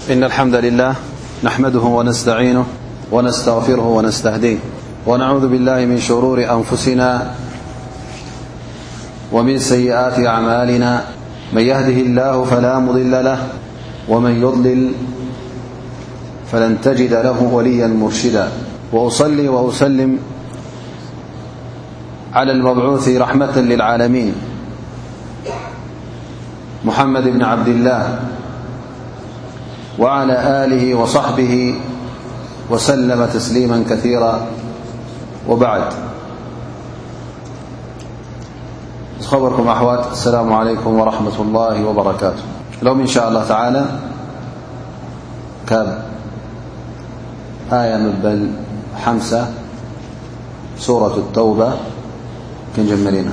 إن الحمد لله نحمده ونستعينه ونستغفره ونستهديه ونعوذ بالله من شرور أنفسنا ومن سيئات أعمالنا من يهده الله فلا مضل له ومن يضلل فلن تجد له وليا مرشدا وأصلي وأسلم على المبعوث رحمة للعالمين محمد بن عبد الله وعلى آله وصحبه وسلم تسليما كثيرا وبعد خبركم أحوت السلام عليكم ورحمة الله وبركاته لهم إن شاء الله تعالى كاب آية مبل مسة سورة التوبة كجملنا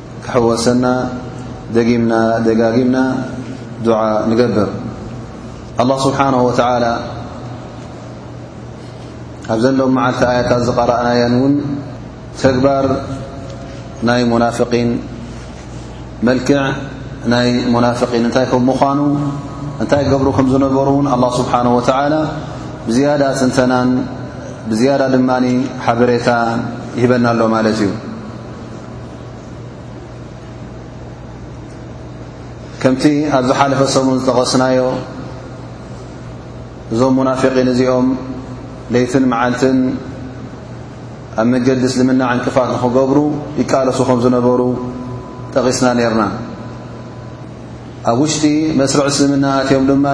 ክሕወሰና ደጊምና ደጋጊምና ዱዓ ንገብር ኣላ ስብሓን ወተዓላ ኣብዘሎም መዓልቲ ኣያታት ዝቐረእናየን እውን ተግባር ናይ ሙናፍቒን መልክዕ ናይ ሙናፍቒን እንታይ ከም ምዃኑ እንታይ ገብሩ ከም ዝነበሩ እውን ኣላ ስብሓን ወተዓላ ብዝያዳ ፅንተናን ብዝያዳ ድማ ሓበሬታ ይህበና ኣሎ ማለት እዩ ከምቲ ኣብ ዝሓለፈ ሰሙን ዝጠቐስናዮ እዞም ሙናፊቒን እዚኦም ለይትን መዓልትን ኣብ መገዲ እስልምና ዕንቅፋት ንኽገብሩ ይቃለሱ ከም ዝነበሩ ጠቒስና ነርና ኣብ ውሽጢ መስርዕ እስልምና ኣትዮም ድማ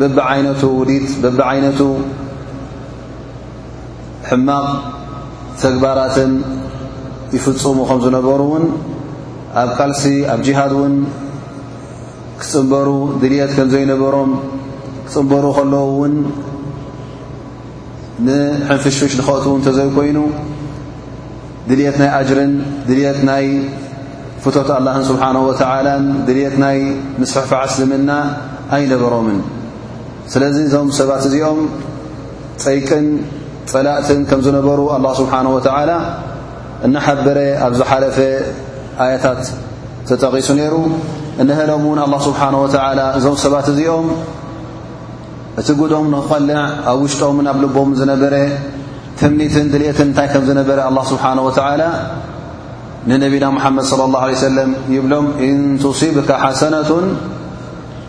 በብዓይነቱ ውዲት በብዓይነቱ ሕማቕ ተግባራትን ይፍጽሙ ከም ዝነበሩ እውን ኣብ ቃልሲ ኣብ ጂሃድ እውን ክጽንበሩ ድልት ከም ዘይነበሮም ክጽንበሩ ከለዉ እውን ንሕንፍሽፍሽ ንኸእት ውን ተዘይኮይኑ ድልት ናይ ኣጅርን ድልት ናይ ፍቶት ኣላህን ስብሓን ወተዓላን ድልት ናይ ምስሕፋዕ እስልምና ኣይነበሮምን ስለዚ እዞም ሰባት እዚኦም ጸይቅን ጸላእትን ከም ዝነበሩ ኣላ ስብሓን ወተዓላ እናሓበረ ኣብ ዝሓለፈ ኣያታት ተጠቒሱ ነይሩ እንሀሎም እውን ኣላ ስብሓን ወተዓላ እዞም ሰባት እዚኦም እቲ ጉዶም ንክቐልዕ ኣብ ውሽጦምን ኣብ ልቦም ዝነበረ ትምኒትን ድልትን እንታይ ከም ዝነበረ ኣላ ስብሓን ወተዓላ ንነቢና ሙሓመድ صለ ላه ለ ሰለም ይብሎም እንቱሲብካ ሓሰነቱን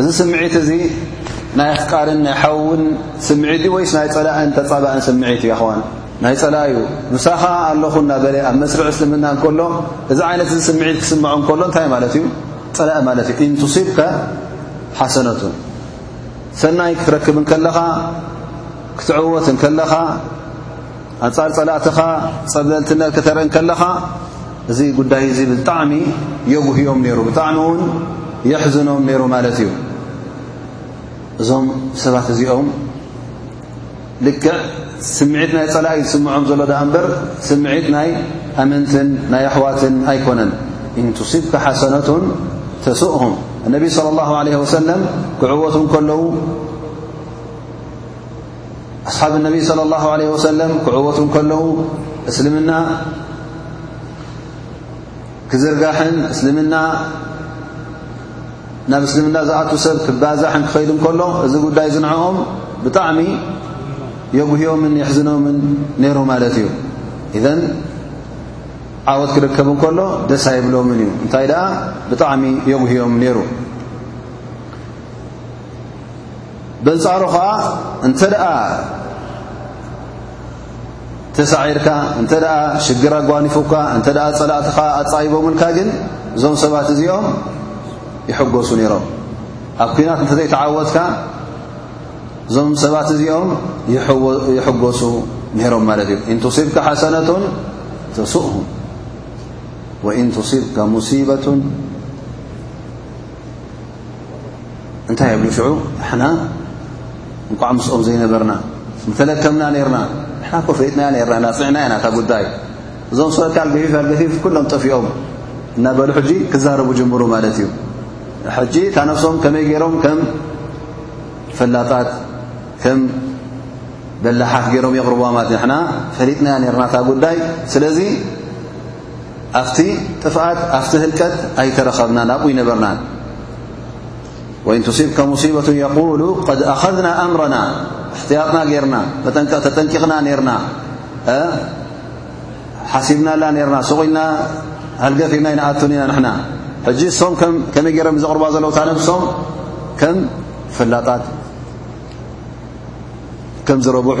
እዚ ስምዒት እዚ ናይ ኣፍቃርን ናይ ሓውን ስምዒት እዩ ወይስ ናይ ጸላእን ተጻባእን ስምዒት እዩ ኣኸዋን ናይ ጸላእ እዩ ምሳኻ ኣለኹ እናበለ ኣብ መስርዕ እስልምና እንከሎ እዚ ዓይነት እዚ ስምዒት ክስምዖ እንከሎ እንታይ ማለት እዩ ጸላእ ማለት እዩ ኢንቱሲብካ ሓሰነቱን ሰናይ ክትረክብ እንከለኻ ክትዕወት እንከለኻ ኣንጻር ጸላእትኻ ጸብለልትነት ከተርኢ እንከለኻ እዚ ጉዳይ እዚ ብጣዕሚ የጉህዮም ነይሩ ብጣዕሚ እውን የሕዝኖም ነይሩ ማለት እዩ እዞም ሰባት እዚኦም ልክዕ ስምዒት ናይ ጸላኢ ዝስምዖም ዘሎ ድኣ እምበር ስምዒት ናይ ኣመንትን ናይ ኣሕዋትን ኣይኮነን ኢንቱስብካ ሓሰነቱን ተስእሁም እነቢ ስለ ላሁ ለ ወሰለም ክዕወቱ እንከለዉ ኣስሓብ ነቢ صለ ላه ለ ወሰለም ክዕወቱ ከለዉ እስልምና ክዝርጋሕን እስልምና ናብ እስልምና ዝኣቱ ሰብ ክባዛሕን ክኸይዱ ከሎ እዚ ጉዳይ ዝንዕኦም ብጣዕሚ የጉህዮምን የሕዝኖምን ነይሩ ማለት እዩ እዘን ዓወት ክርከብ ከሎ ደስ ኣይብሎምን እዩ እንታይ ደኣ ብጣዕሚ የጉህዮም ነይሩ በንጻሩ ኸኣ እንተ ደኣ ተሳዒርካ እንተ ደኣ ሽግር ኣጓኒፉካ እንተ ደኣ ጸላእትኻ ኣጻይቦምልካ ግን እዞም ሰባት እዚኦም ይሕጐሱ ነይሮም ኣብ ኲናት እንተ ዘይተዓወትካ እዞም ሰባት እዚኦም ይሕጐሱ ነይሮም ማለት እዩ እን ቱስብካ ሓሰነቱን ተስእሁም ወእን ቱስብካ ሙሲበቱን እንታይ የብሉ ሽዑ ንሕና እንቋዕ ምስኦም ዘይነበርና ምተለከምና ነርና ንሕና ኮ ፈኢጥና ነርና ናፅዕና ኢና እታ ጉዳይ እዞም ሰ ካል ገፊፍ ኣገፊፍ ኩሎም ጠፊኦም እናበሉ ሕጂ ክዛረቡ ጀምሩ ማለት እዩ ሕጂ እታ ነፍሶም ከመይ ገይሮም ከም ፈላጣት ከም በላሓት ገይሮም የቕርቦዋ ማለት ንሕና ፈሊጥናያ ነርና እታ ጉዳይ ስለዚ ኣፍቲ ጥፍኣት ኣፍቲ ህልቀት ኣይተረኸብናን ኣብኡ ይነበርናን ወይን ትሲብካ ሙሲበቱ የቁሉ ቐድ ኣኸዝና ኣምረና እሕትያጥና ገይርና ተጠንቂቕና ነርና ሓሲብናላ ነርና ሱቕኢልና ሃልገፍ ኢልና ይንኣቱን ኢና ንሕና ሕጂ እሶም ከመይ ገይሮም ዘቕርባ ዘለዉ እታ ነብሶም ከም ፈላጣት ከም ዝረብሑ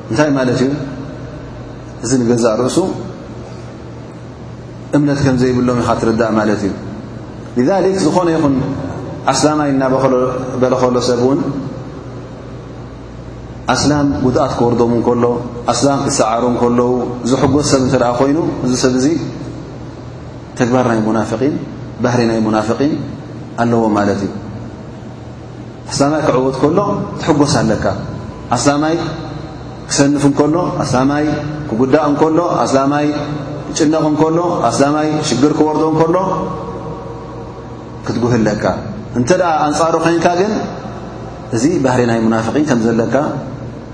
እንታይ ማለት እዩ እዚ ንገዛእ ርእሱ እምነት ከም ዘይብሎም ኢኻ ትርዳእ ማለት እዩ ሊክ ዝኾነ ይኹን ኣስላማይ እናበለ ኸሎ ሰብ እውን ኣስላም ጉድኣት ክወርዶም እንከሎ ኣስላም ክሰዓሩ እንከለዉ ዝሕጎስ ሰብ እንተ ደኣ ኮይኑ እዚ ሰብ እዙ ተግባር ናይ ሙናፍቒን ባህሪ ናይ ሙናፍቒን ኣለዎ ማለት እዩ ኣስላማይ ክዕወት ከሎ ትሕጎስ ኣለካ ኣስላማይ ክሰንፍ እንከሎ ኣስላማይ ክጉዳእ እንከሎ ኣስላማይ ክጭነቕ እንከሎ ኣስላማይ ሽግር ክወርዶ እንከሎ ክትጉህ ኣለካ እንተ ደኣ ኣንጻሩ ኮይንካ ግን እዚ ባህሪ ናይ ሙናፍቒን ከም ዘለካ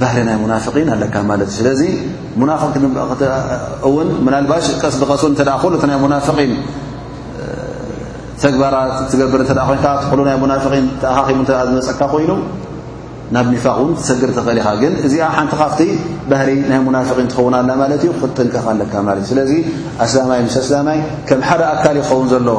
ባህሪ ናይ ሙናፍቒን ኣለካ ማለት እዩ ስለዚ ሙናፍቕ እውን ምናልባሽ ቀስ ብቐሱ እንተ ኩሉ እቲ ናይ ሙናፍቒን ተግባራት ትገብር እተ ኮንካ ትሉ ናይ ሙናፍቒን ተኣኻኺቡ እተ ዝመፀካ ኮይኑ ናብ ኒፋቕ እውን ትሰግር ትኽእል ኢኻ ግን እዚኣ ሓንቲ ካብቲ ባህሪ ናይ ሙናፍቒን ትኸውን ኣላ ማለት እዩ ክትጥንቀቕ ኣለካ ማለት እዩ ስለዚ ኣስላማይ ምስ ኣስላማይ ከም ሓደ ኣካል ይኸውን ዘለዎ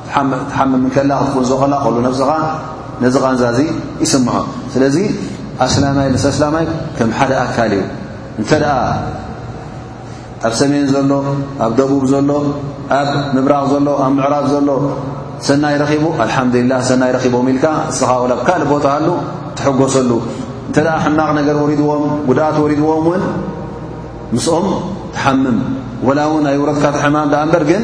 ትሓምም እንከላ ክትኩን ዘቐላ ከሉ ነብስኻ ነዚ ቓንዛ እዚ ይስምዖ ስለዚ ኣስላማይ ምስ ኣስላማይ ከም ሓደ ኣካል እዩ እንተ ኣብ ሰሜን ዘሎ ኣብ ደቡብ ዘሎ ኣብ ምብራቕ ዘሎ ኣብ ምዕራብ ዘሎ ሰናይ ረኺቡ ኣልሓምዱላ ሰናይ ረኺቦም ኢልካ እስኻ ወላ ብ ካልእ ቦታ ሃሉ ትሕጎሰሉ እንተ ሕማቕ ነገር ወሪድዎም ጉድኣት ወሪድዎም እውን ምስኦም ትሓምም ወላ እውን ኣይውረትካ ትሕማም ድኣ እምበር ግን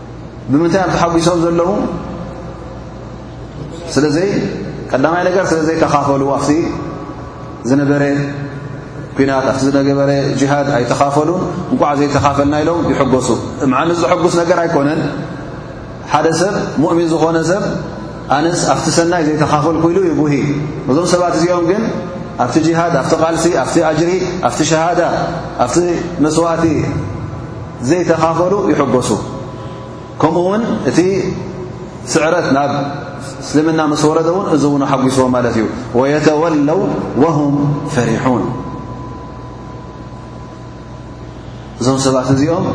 ብምንታይ እዮም ተሓጒሶም ዘለዉ ስለዘይ ቀዳማይ ነገር ስለ ዘይተኻፈሉ ኣቲ ዝነበረ ኩናት ኣቲ ዝነበረ ጅሃድ ኣይተኻፈሉን እንቋዕ ዘይተኻፈልና ኢሎም ይሕገሱ ምዓኒ ዘሐጉስ ነገር ኣይኮነን ሓደ ሰብ ሙእሚን ዝኾነ ሰብ ኣነስ ኣብቲ ሰናይ ዘይተኻፈልኩ ኢሉ ይጉሂ እዞም ሰባት እዚኦም ግን ኣብቲ ጅሃድ ኣብቲ ቓልሲ ኣብቲ ኣጅሪ ኣብቲ ሸሃዳ ኣብቲ መስዋእቲ ዘይተኻፈሉ ይሕጎሱ ከምኡ ውን እቲ ስዕረት ናብ እስልምና ምስ ወረደ ውን እዚ ውን ሓጒስዎም ማለት እዩ ወየተወለው ወሁም ፈሪሑን እዞም ሰባት እዚኦም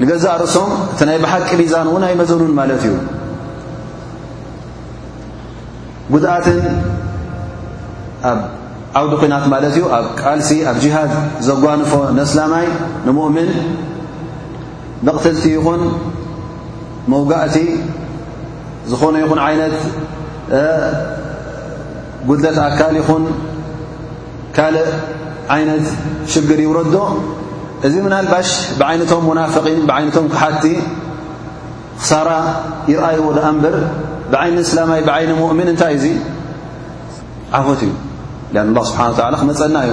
ንገዛእ ርእሶም እቲ ናይ ብሓቂ ሚዛን እውን ኣይመዘኑን ማለት እዩ ጉድኣትን ኣብ ዓውዲ ኩናት ማለት እዩ ኣብ ቃልሲ ኣብ ጅሃድ ዘጓንፎ ነስላማይ ንሙእምን መቕትልቲ ይኹን መውጋእቲ ዝኾነ ይኹን ዓይነት ጉድለት ኣካል ይኹን ካልእ ዓይነት ሽግር ይውረዶ እዚ ምናልባሽ ብዓይነቶም ሙናፍቒን ብዓይነቶም ክሓቲ ክሳራ ይርኣይዎ ደኣ እምበር ብዓይኒ እስላማይ ብዓይኒ ሙእምን እንታይ እዩ እዙ ዓወት እዩ ን ላ ስብሓን ወላ ክመፀና እዩ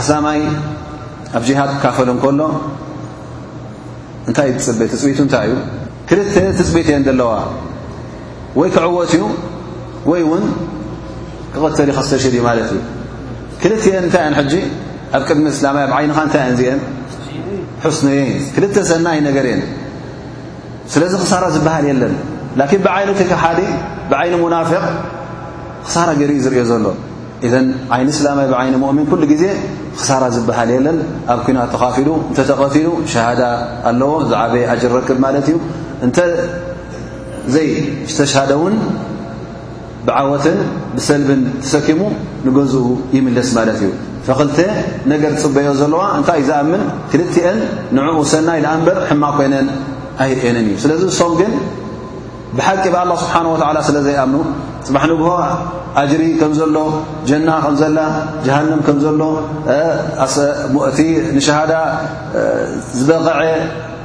ኣስላማይ ኣብ ጅሃድ ክካፈል እንከሎ እንታይ እዩ ትፅበ ትፅቢቱ እንታይ እዩ ክልተ ትፅቢት እየን ዘለዋ ወይ ክዕወት እዩ ወይ ውን ክቐተል ይኸሰሽድ እዩ ማለት እዩ ክልትኤን እንታይ እየን ሕጂ ኣብ ቅድሚ እስላማይ ኣብ ዓይንኻ እንታይ እየን እዚኤን ሕስነየን ክልተ ሰናይ ነገር እየን ስለዚ ክሳራ ዝበሃል የለን ላኪን ብዓይኒ እቲ ክሓዲ ብዓይኒ ሙናፍቕ ክሳራ ገይሩ እዩ ዝርእዮ ዘሎ እዘን ዓይኒ እስላማይ ብዓይኒ ሙእሚን ኩሉ ግዜ ክሳራ ዝበሃል የለን ኣብ ኩናት ተኻፊሉ እንተተቐቲሉ ሸሃዳ ኣለዎ ዝዓበየ ኣጅረክብ ማለት እዩ ዘይስተሽሃደ ውን ብዓወትን ብሰልብን ተሰኪሙ ንገዝኡ ይምለስ ማለት እዩ ፈክልተ ነገር ፅበዮ ዘለዋ እንታይ እዩ ዝኣምን ክልትኤን ንዕኡ ሰናይ ዳኣ እንበር ሕማቅ ኮይነን ኣይርእንን እዩ ስለዚ እሶም ግን ብሓቂ ብኣላ ስብሓን ወላ ስለ ዘይኣምኑ ፅባሕ ንግሆ ኣጅሪ ከም ዘሎ ጀና ከም ዘላ ጀሃንም ከም ዘሎ እቲ ንሸሃዳ ዝበቐዐ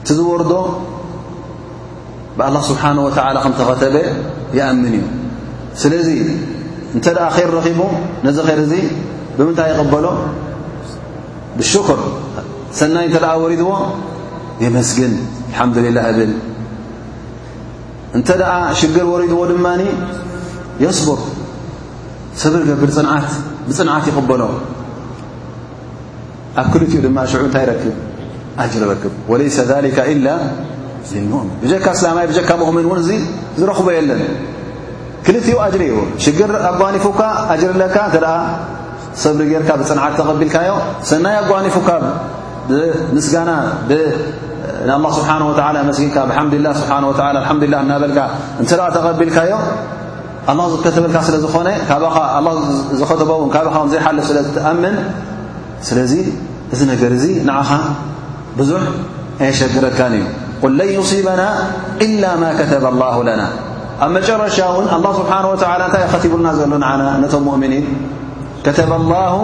እቲ ዝወርዶ ብኣላህ ስብሓን ወተዓላ ከም ተኸተበ ይኣምን እዩ ስለዚ እንተ ደኣ ኼር ረኺቡ ነዚ ኼር እዙ ብምንታይ ይቕበሎ ብሽክር ሰናይ እንተ ደኣ ወሪድዎ የመስግን ኣልሓምዱሊላ እብል እንተ ደኣ ሽግር ወሪድዎ ድማ የስቡር ሰብሪ ገብር ፅንዓት ብፅንዓት ይቕበሎ ኣብ ክልቲኡ ድማ ሽዑ እንታይ ይረክብ ኣጅሪ ይረክብ ወለይሰ ذሊከ ኢላ ሊልሙእምን ብጀካ እስላማይ ብጀካ ሙእምን እውን እዚ ዝረኽቦ የለን ክልቲኡ ኣጅሪ እዎ ሽግር ኣጓኒፉካ ኣጅሪ ኣለካ እንተ ደኣ ሰብሪ ጌርካ ብፅንዓት ተቐቢልካዮ ሰናይ ኣጓኒፉካ ብምስጋና ንኣላ ስብሓን ወላ ኣመስጊንካ ብሓምድላ ስብሓን ወላ ኣልሓምዱላ እናበልካ እንተ ደኣ ተቐቢልካዮ ኣላህ ዝከተበልካ ስለ ዝኾነ ካባኻ ኣላ ዝኸተቦ እውን ካባኻ ከም ዘይሓልፍ ስለ ትኣምን ስለዚ እዚ ነገር እዚ ንዓኻ ብዙሕ ኣየሸግረካን እዩ ቁል ለን ዩሲበና ኢላ ማ ከተበ ኣላሁ ለና ኣብ መጨረሻ እውን ኣላ ስብሓን ወተላ እንታይ ኸቲቡልና ዘሎ ንዓና ነቶም ሙእምኒን ከተበ ላሁ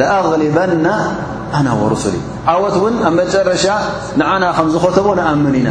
ለኣغሊበና ኣና ወሩሱሊ ዓወት እውን ኣብ መጨረሻ ንዓና ከም ዝኸተቦ ንኣምን ኢና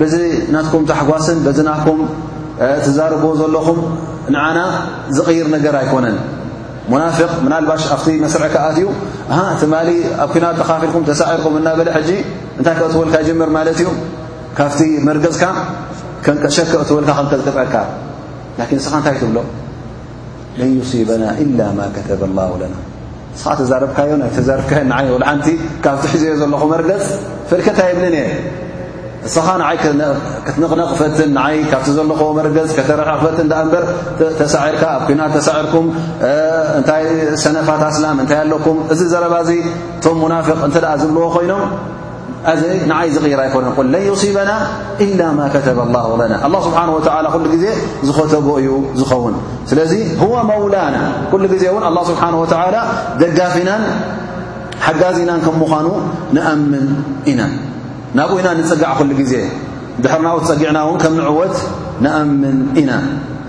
በዚ ናትኩም ታሕጓስን በዚ ናኩም ትዛርብዎ ዘለኹም ንዓና ዝቕይር ነገር ኣይኮነን ሙናፍቅ ምናልባሽ ኣብቲ መስርዕ ከኣት እዩ ትማሊ ኣብ ኩናት ተኻፊልኩም ተሳዒርኩም እናበለ ሕጂ እንታይ ከእትወልካ ይጀምር ማለት እዩ ካብቲ መርገፅካ ሸክ ከእትወልካ ከንቀጥቅጠካ ላኪን ንስኻ እንታይ ትብሎ ለን ዩሲበና ኢላ ማ ከተበ ላሁ ለና ንስኻ ተዛረብካዮን ኣይተዛርብካዮን ንዓይ ወልሓንቲ ካብቲ ሒዘዮ ዘለኹ መርገጽ ፈልከት ኣይብልን እየ ንስኻ ንዓይ ክትንቕነቕ ፈትን ንዓይ ካብቲ ዘለኹ መርገጽ ከተረዕቕ ፈትን ዳኣ እምበር ተሳዒርካ ኣብ ኩናት ተሳዒርኩም እንታይ ሰነፋት ኣስላም እንታይ ኣለኩም እዚ ዘረባ እዚ እቶም ሙናፍቕ እንተ ደኣ ዝብልዎ ኮይኖም ኣዚ ንዓይ ዝቕይር ኣይኮነ ቁል ለን ዩሲበና ኢላ ማ ከተበ ላሁ ለና ኣላ ስብሓን ወተዓላ ኩሉ ግዜ ዝኸተቦ እዩ ዝኸውን ስለዚ ህወ መውላና ኩሉ ግዜ እውን ኣላ ስብሓን ወተዓላ ደጋፊናን ሓጋዚናን ከም ምዃኑ ንኣምን ኢና ናብኡ ኢና ንጽጋዕ ኩሉ ግዜ ድሕርናኡ ትጸጊዕና እውን ከም ንዕወት ንኣምን ኢና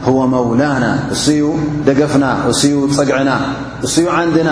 ህወ መውላና እሱዩ ደገፍና እሱዩ ጸግዕና እሱዩ ዓንድና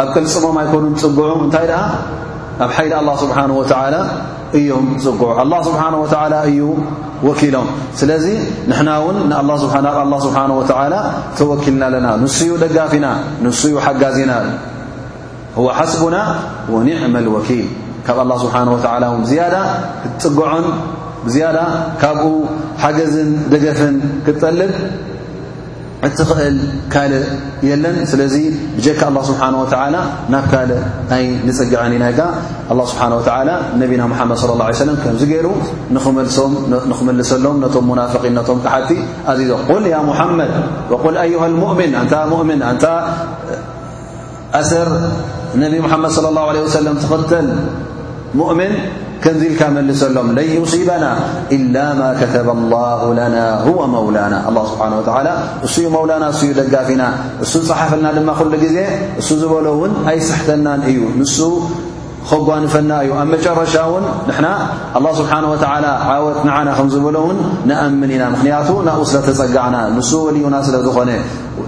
ኣብ ቅልጽሞም ኣይኮኑን ዝጽግዑ እንታይ ደኣ ኣብ ሓይሊ ኣላ ስብሓን ወተዓላ እዮም ዝጽግዑ ኣላ ስብሓን ወተዓላ እዩ ወኪሎም ስለዚ ንሕና እውን ንኣላ ስብሓን ወተዓላ ተወኪልና ኣለና ንሱዩ ደጋፊና ንሱዩ ሓጋዚና እዋ ሓስቡና ወኒዕመ ልወኪል ካብ ኣላ ስብሓን ወተዓላ ውን ብዝያዳ ክትጽግዖን ብዝያዳ ካብኡ ሓገዝን ደገፍን ክትጠልብ እትኽእል ካልእ የለን ስለዚ ብጀካ ኣላ ስብሓን ወተዓላ ናብ ካልእ ኣይ ንጽግዐን ኢና ኢልካ ኣላ ስብሓን ወተዓላ ነቢና ሙሓመድ ስለ ላ ሰለም ከምዚ ገይሩ ንኽመልሶም ንኽምልሰሎም ነቶም ሙናፍቒን ነቶም ክሓቲ ኣዚዞ ቁል ያ ሙሓመድ ወቁል ኣዩሃ ልሙእምን ኣንታ ሙእምን ኣንታ ኣሰር ነቢ ሙሓመድ صለ ላه ለ ወሰለም ትኽርተል ሙእምን ከምዚ ኢልካ መልሰሎም ለን ዩሲበና ኢላ ማ ከተበ ላሁ ለና ሁወ መውላና ኣላ ስብሓን ወተዓላ እሱ ዩ መውላና እሱ ዩ ደጋፊና እሱ ዝፀሓፈልና ድማ ኩሉ ግዜ እሱ ዝበሎ እውን ኣይስሕተናን እዩ ንሱ ኸጓንፈና እዩ ኣብ መጨረሻ ውን ንሕና ኣላ ስብሓን ወተዓላ ዓወት ንዓና ከም ዝበሎ ውን ንኣምን ኢና ምኽንያቱ ናብኡ ስለ ተጸጋዕና ንሱ ወልዩና ስለ ዝኾነ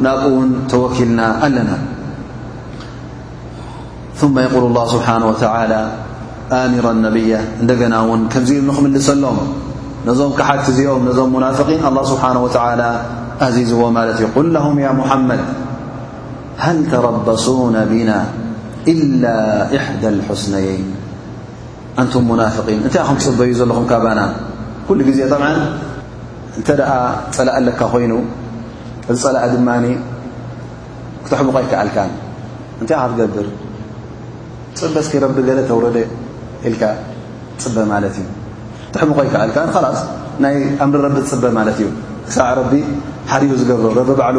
ናብኡ ውን ተወኪልና ኣለና ثመ የቁል ላ ስብሓን ወተላ ኣሚሮ ነብያ እንደገና ውን ከምዚ ኢሉ ንኽምልሰሎም ነዞም ክሓቲ እዚኦም ነዞም ሙናፍቒን ኣላ ስብሓን ወተላ ኣዚዝዎ ማለት እዩ ቁል ለሁም ያ ሙሓመድ ሀል ተረበሱነ ቢና ኢላ እሕዳ ልሑስነይን ኣንቱም ሙናፍቒን እንታይ ኢኹም ትፅበዩ ዘለኹም ካባና ኩሉ ግዜ ጠብዓ እንተ ደኣ ፀላእ ኣለካ ኮይኑ እዚ ፀላእ ድማ ክተሕቡቕ ኣይከኣልካን እንታይ ካ ትገብር ፅበ እስኪ ረቢ ገለ ተውረደ ኢልካ ፅበ ማለት እዩ ትሕቡቕ ኣይከኣልካን ላስ ናይ ኣምሪ ረቢ ትፅበ ማለት እዩ ክሳዕ ረቢ ሓሪኡ ዝገብሮ ረቢ ባዕሉ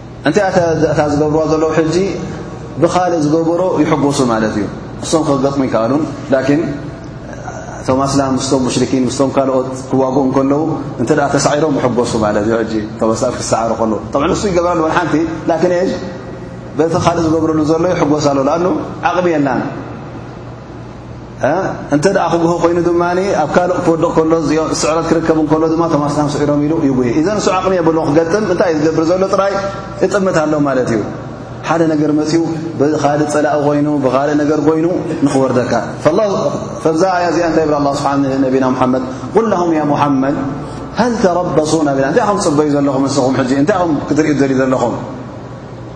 እንተ እታ ዝገብርዋ ዘለዉ ሕጂ ብኻልእ ዝገበሮ ይሕጎሱ ማለት እዩ እሶም ክገጥሙ ይከኣሉን ላኪን እቶም ኣስላም ምስቶም ሙሽርኪን ምስቶም ካልኦት ክዋግኡ ከለዉ እንተ ተሳዒሮም ይሕጎሱ ማለት እዩ ሕጂ እቶም ኣስላም ክሰዓሩ ከለዉ ጠብ ንሱ ይገብራሉ ወልሓንቲ ላኪን የ በቲ ካልእ ዝገብረሉ ዘሎ ይሕጎስ ኣሎ ኣኑ ዓቕሚ የላን እንተ ደኣ ክግሆ ኮይኑ ድማ ኣብ ካልእ ክወድቕ ከሎ ስዕረት ክርከብ ከሎ ድማ ቶም ኣስላም ስዒሮም ኢሉ ይጉሂ እዘ ንሱ ዓቕሚ የብሎ ክገጥም እንታይ እዩ ዝገብር ዘሎ ጥራይ እጥምት ኣሎ ማለት እዩ ሓደ ነገር መፅኡ ብካልእ ፀላእ ኮይኑ ብካልእ ነገር ኮይኑ ንኽወርደካ ፈብዛ ኣያ እዚኣ እንታይ ይብላ ኣ ስብሓ ነቢና ሙሓመድ ቁል ላሁም ያ ሙሓመድ ሃል ተረበሱና ቢና እንታይ ኹም ፅበዩ ዘለኹም ንስኹም ሕጂ እንታይ ኹም ክትርእዩ ዘልዩ ዘለኹም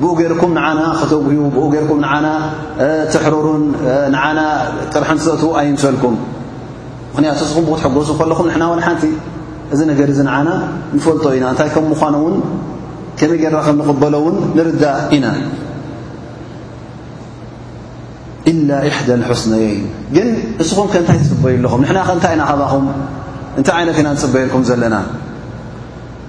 ብኡ ገርኩም ንዓና ከተጉህዩ ብኡ ገርኩም ንዓና ትሕርሩን ንዓና ጥርሕን ትዘእት ኣይምሰልኩም ምኽንያቱ እስኹም ብክትሕገዙ ከለኹም ንሕና ወን ሓንቲ እዚ ነገር እዚ ንዓና ንፈልጦ ኢና እንታይ ከም ምዃኑ እውን ከመይ ገርና ከም ንቕበሎ እውን ንርዳእ ኢና ኢላ እሕደ ልሑስነየይን ግን እስኹም ከ እንታይ ትፅበዩ ኣለኹም ንሕና ከ እንታይ ኢና ካባኹም እንታይ ዓይነት ኢና ንፅበየልኩም ዘለና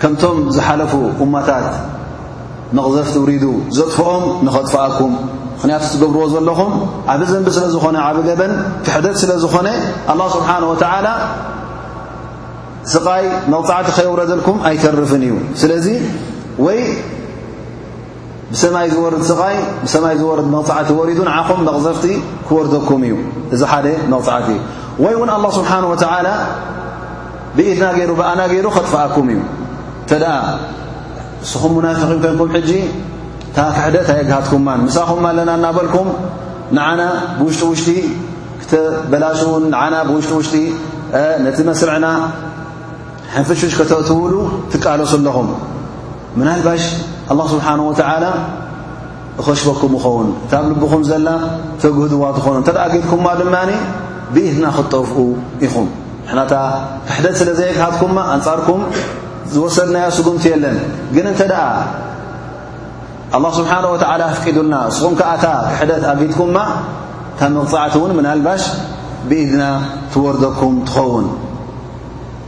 ከምቶም ዝሓለፉ እማታት መቕዘፍቲ ውሪዱ ዘጥፍኦም ንኸጥፍኣኩም ምኽንያቱ ትገብርዎ ዘለኹም ዓብ ዘንቢ ስለ ዝኾነ ዓብ ገበን ክሕደት ስለ ዝኾነ ኣላ ስብሓን ወተዓላ ስቓይ መቕጻዕቲ ከየውረደልኩም ኣይተርፍን እዩ ስለዚ ወይ ብሰማይ ዝወርድ ስቓይ ብሰማይ ዝወርድ መቕጻዕቲ ወሪዱ ንዓኹም መቕዘፍቲ ክወርደኩም እዩ እዚ ሓደ መቕጻዕቲ እዩ ወይ እውን ኣላ ስብሓን ወተዓላ ብኢድና ገይሩ ብኣና ገይሩ ከጥፍኣኩም እዩ እንተ ደኣ ንስኹም ሙናፊቒን ኮንኩም ሕጂ እታ ክሕደት ኣየግሃትኩማን ምሳኹም ኣለና እናበልኩም ንዓና ብውሽጢ ውሽጢ ክተበላሽውን ንዓና ብውሽጢ ውሽጢ ነቲ መስርዕና ሕንፍሹሽ ከተእትውሉ ትቃለሱ ኣለኹም ምናልባሽ ኣላህ ስብሓን ወተዓላ እኸሽፈኩም ይኸውን እታ ብ ልብኹም ዘላ ተግህድዋ ትኾኑ እንተ ደኣ ጌድኩማ ድማ ብኢትና ክጠፍኡ ኢኹም ንሕና እታ ክሕደት ስለ ዘየግሃትኩማ ኣንጻርኩም ዝወሰድናዮ ስጉምቲ የለን ግን እንተ ደኣ ኣላህ ስብሓን ወተዓላ ኣፍቂዱና እስኹም ከኣ እታ ክሕደት ኣጊድኩማ እታ መቕጻዕቲ እውን ምናልባሽ ብኢድና ትወርደኩም ትኸውን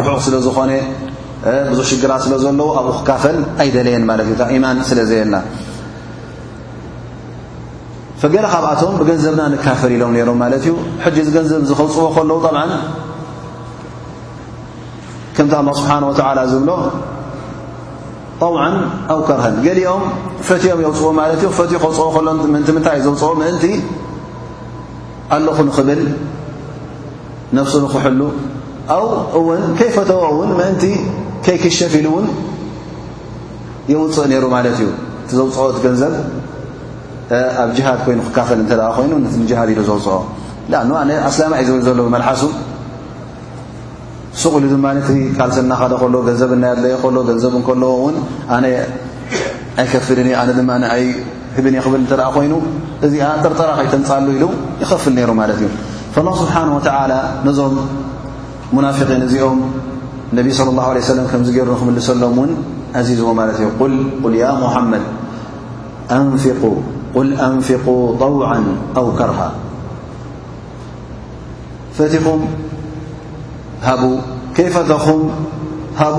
ርሑቕ ስለ ዝኾነ ብዙሕ ሽግራት ስለ ዘለዎ ኣብኡ ክካፈል ኣይደለየን ማለት እዩ ታ ኢማን ስለ ዘየላ ፈገለ ካብኣቶም ብገንዘብና ንካፈል ኢሎም ነይሮም ማለት እዩ ሕጂ እዚ ገንዘብ እዚ ከውፅዎ ከለዉ ጠብዓ ከምቲ ኣላ ስብሓን ወተዓላ ዝብሎ ጠውዓ ኣው ከርሀን ገሊኦም ፈትዮም የውፅዎ ማለት እዩ ፈትዮ ከውፅዎ ከሎ ምእንቲ ምንታይ እዩ ዘውፅኦ ምእንቲ ኣለኹ ንኽብል ነፍሱ ንክሕሉ ኣው እውን ከይፈተዎ እውን ምእንቲ ከይክሸፍ ኢሉ እውን የውፅእ ነይሩ ማለት እዩ እቲ ዘውፅኦት ገንዘብ ኣብ ጅሃድ ኮይኑ ክካፈል እተ ኮይኑ ንጅሃድ ኢሉ ዘውፅኦ ኣነ ኣስላማ እዩ ዝብል ዘሎ ብመልሓሱ ሱቕ ኢሉ ድማ እቲ ቃልሲ እናኸደ ከሎ ገንዘብ እናየድለየ ከሎ ገንዘብ እንከለዎ እውን ኣነ ኣይከፍልን እዩ ኣነ ድማ ኣይ ህብን እየ ክብል እንተ ኮይኑ እዚኣ ጥርጠራ ከይተምፃሉ ኢሉ ይኸፍል ነይሩ ማለት እዩ ላ ስብሓን ወተዓላ ነዞም ሙናፊቒን እዚኦም ነቢ صለ ላሁ ለ ሰለም ከምዚ ገይሩ ንክምልሰሎም እውን ኣዚዝዎ ማለት እዩ ል ል ያ ሙሓመድ ኣንፊቁ ቁል ኣንፊቁ ጠውዓ ኣው ከርሃ ፈቲኹም ሃቡ ከይፈተኹም ሃቡ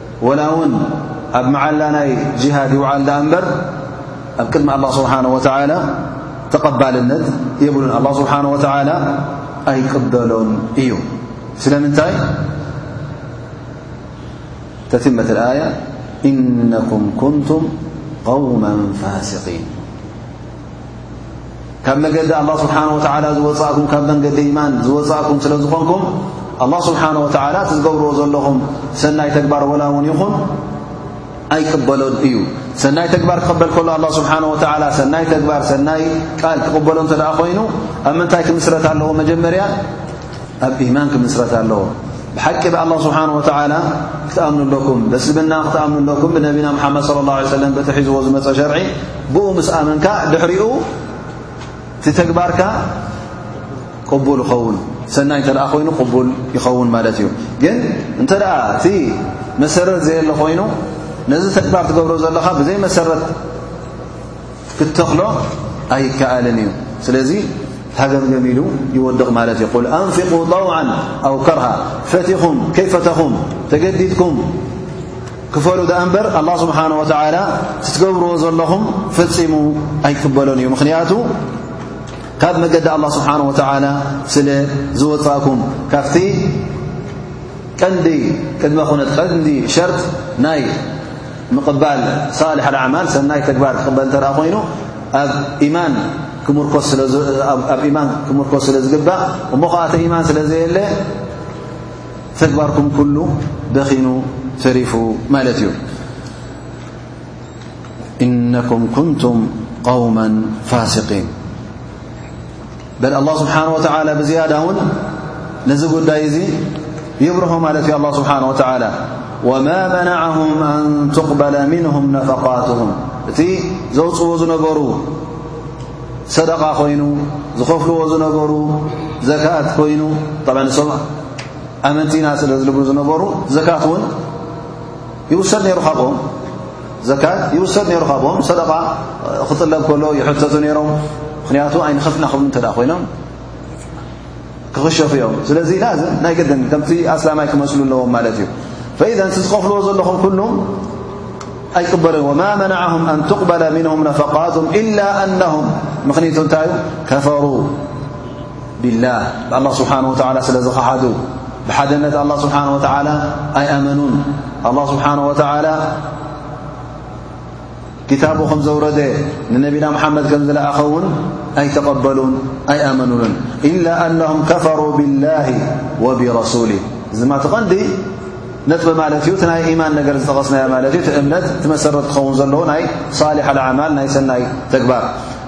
ወላ ውን ኣብ መዓላ ናይ ጅሃድ ይውዓል ዳኣ እምበር ኣብ ቅድሚ ኣላህ ስብሓን ወተዓላ ተቐባልነት የብሉን ኣላ ስብሓን ወተዓላ ኣይቅበሎን እዩ ስለምንታይ ተትመት ኣያ ኢነኩም ኩንቱም ቐውመ ፋሲቒን ካብ መገዲ ኣላ ስብሓን ወተዓላ ዝወፃእኩም ካብ መንገዲ ኢማን ዝወፃእኩም ስለ ዝኾንኩም ኣላ ስብሓን ወተዓላ እቲ ዝገብርዎ ዘለኹም ሰናይ ተግባር ወላ እውን ይኹን ኣይቅበሎን እዩ ሰናይ ተግባር ክቕበል ከሎ ኣላ ስብሓን ወተዓላ ሰናይ ተግባር ሰናይ ቃል ክቕበሎ እንተ ደኣ ኾይኑ ኣብ ምንታይ ክምስረት ኣለዎ መጀመርያ ኣብ ኢማን ክምስረት ኣለዎ ብሓቂ ብኣላ ስብሓን ወተዓላ ክትኣምኑ ኣለኩም በእስልምና ክትኣምኑ ኣለኩም ብነቢና ምሓመድ ለ ላ ሰለም በቲ ሒዝዎ ዝመፀ ሸርዒ ብኡ ምስ ኣመንካ ድሕሪኡ እቲ ተግባርካ ቅቡል ይኸውን ሰናይ እንተ ደኣ ኮይኑ ቅቡል ይኸውን ማለት እዩ ግን እንተ ደኣ እቲ መሰረት ዘየለ ኮይኑ ነዚ ተግባር ትገብሮ ዘለኻ ብዘይ መሰረት ክትተኽሎ ኣይከኣልን እዩ ስለዚ ሃገምገም ኢሉ ይወድቕ ማለት እዩ ቁል ኣንፍቁ ጠውዓን ኣው ከርሃ ፈቲኹም ከይፈተኹም ተገዲድኩም ክፈሉ ድኣ እምበር ኣላ ስብሓን ወተዓላ ትትገብርዎ ዘለኹም ፈፂሙ ኣይክበሎን እዩ ምኽንያቱ ካብ መገዲ ኣላ ስብሓን ወተዓላ ስለ ዝወፃእኩም ካብቲ ቀንዲ ቅድመ ኹነት ቀንዲ ሸርት ናይ ምቕባል ሳልሕ ኣልኣዕማል ሰናይ ተግባር ክቕበል እንተ ኮይኑ ኣብ ማን ክምርኮስ ስለ ዝግባእ እሞ ኸዓ እቲ ኢማን ስለ ዘየለ ተግባርኩም ኩሉ ደኺኑ ተሪፉ ማለት እዩ እነኩም ኩንቱም قውማ ፋሲقን በል ኣላ ስብሓን ወተላ ብዝያዳ እውን ነዚ ጉዳይ እዙ ይብርሆ ማለት እዩ ኣላ ስብሓን ወተላ ወማ መናዓሁም ኣን ትቕበለ ምንሁም ነፈቃትሁም እቲ ዘውፅዎ ዝነበሩ ሰደቓ ኮይኑ ዝኸፍልዎ ዝነበሩ ዘካት ኮይኑ ብ ንሶም ኣመንቲና ስለ ዝልብሉ ዝነበሩ ዘካት እውን ይውሰድ ነይሩ ካብኦም ዘካት ይውሰድ ነይሩ ካብኦም ሰደቓ ክጥለብ ከሎ ይሕተቱ ነይሮም ምኽንያቱ ኣይንኸፍልና ክብሉ እንተ ኮይኖም ክኽሸፉ እዮም ስለዚ ላዝም ናይ ግድን ከምቲ ኣስላማይ ክመስሉ ኣለዎም ማለት እዩ ፈኢዘ እቲ ዝኸፍልዎ ዘለኹም ኩሉ ኣይቅበለ ወማ መናዓሁም ኣን ትቕበለ ምንሁም ነፈቃትም ኢላ ኣነሁም ምኽኒቱ እንታይ እዩ ከፈሩ ቢላህ ብኣላህ ስብሓን ወተዓላ ስለ ዝኸሓዱ ብሓደነት ኣላ ስብሓን ወተዓላ ኣይኣመኑን ኣላ ስብሓን ወተዓላ ክታቡ ኸም ዘውረደ ንነቢና ምሓመድ ከም ዝለኣኸውን ኣይተቐበሉን ኣይኣመኑሉን ኢላ ኣነሁም ከፈሩ ብላህ ወብረሱሊ እዚ ድማ ትቐንዲ ነጥቢ ማለት እዩ እቲ ናይ ኢማን ነገር ዝጠቐስናዮ ማለት እዩ እቲ እምነት እቲ መሰረት ክኸውን ዘለዎ ናይ ሳልሕ ኣልኣማል ናይ ሰናይ ተግባር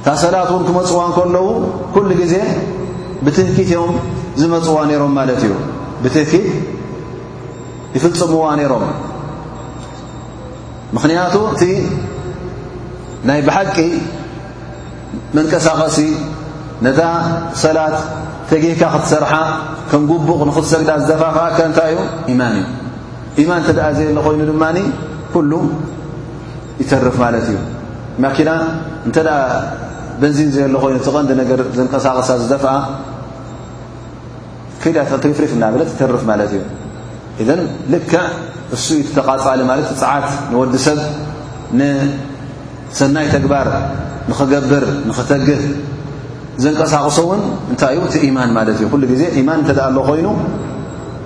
እታ ሰላት እውን ክመጽዋ እንከለዉ ኩሉ ግዜ ብትህኪት እዮም ዝመጽዋ ነይሮም ማለት እዩ ብትህኪት ይፍጽምዋ ነይሮም ምኽንያቱ እቲ ናይ ብሓቂ መንቀሳቐሲ ነታ ሰላት ተጊህካ ክትሰርሓ ከም ጉቡቕ ንኽትሰግዳ ዝደፋፍኣካ እንታይ እዩ ኢማን እዩ ኢማን ተደኣ ዘየለ ኮይኑ ድማ ኩሉ ይተርፍ ማለት እዩ ማኪና እንተ በንዚን ዘየሎ ኮይኑ ትቐንዲ ነገር ዘንቀሳቐሳ ዝደፍኣ ከይዳ ትሪፍሪፍ እናበለት ይተርፍ ማለት እዩ እዘን ልክዕ እሱ ዩ ተቓፃሊ ማለት ፅዓት ንወዲ ሰብ ንሰናይ ተግባር ንኽገብር ንኽተግህ ዘንቀሳቕሶ እውን እንታይ እዩ እቲ ኢማን ማለት እዩ ኩሉ ግዜ ኢማን እንተኣ ኣሎ ኮይኑ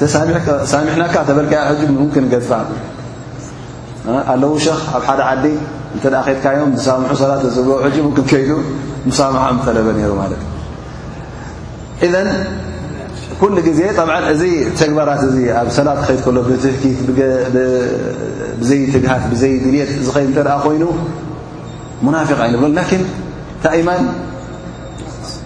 ተሳሚሕናካ ተበልካያ ሕጂ ን ክንገድፋ ኣለዉ ሸኽ ኣብ ሓደ ዓዲ እንተ ከድካዮም ዝሳምሑ ሰላት ዝብልዎ ሕጂ ን ከይዱ ምሳምሖ ምተለበ ነይሩ ማለት እዩ እዘን ኩሉ ግዜ ጠብዓ እዚ ተግባራት እዚ ኣብ ሰላት ክኸይድ ከሎ ብትህኪት ብዘይ ትግሃት ብዘይ ድልት ዝኸይድ እንተ ኮይኑ ሙናፊቕ ኣይንብሎ ላኪን ታይማን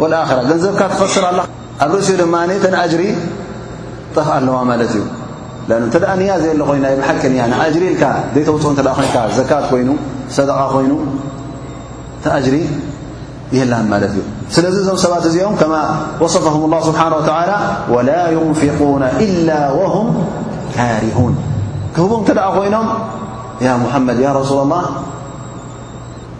ወልኣራ ገንዘብካ ትኸስር ኣለ ኣብ ርእሲኡ ድማ ተን ኣጅሪ ጠፍ ኣለዋ ማለት እዩ እተ ንያ ዘየለ ኮይና ብሓቂ ያ ንኣጅሪ ኢልካ ዘይተውፅኦ እተ ኮንካ ዘካት ኮይኑ ሰደቓ ኮይኑ ተኣጅሪ የላን ማለት እዩ ስለዚ እዞም ሰባት እዚኦም ከማ ወሰፈም ላ ስብሓን ወላ ወላ ዩንፍቁና ኢላ ወሁም ካሪሁን ክህቦም እተ ኮይኖም ያ ሙሓመድ ያ ረሱላ ላ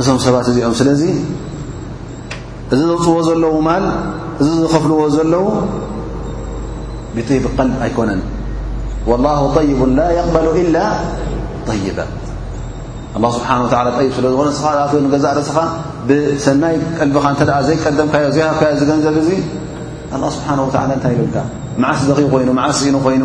እዞም ሰባት እዚኦም ስለዚ እዚ ዘውፅዎ ዘለዉ ማል እዚ ዝኸፍልዎ ዘለዉ ብጢብ ቀልቢ ኣይኮነን ላሁ طይቡ ላ የቕበሉ ኢላ طይባ ኣላ ስብሓን ወላ ጠይብ ስለ ዝኾነ ንስኻ ኣት ንገዛእ ርእስኻ ብሰናይ ቀልቢኻ እንተ ዘይቀደምካዮ ዘይሃብካዮ እዚ ገንዘብ እዙ ኣላ ስብሓን ወላ እንታይ ይብልካ መዓስ በኺ ኮይኑ መዓስ ስኢኑ ኮይኑ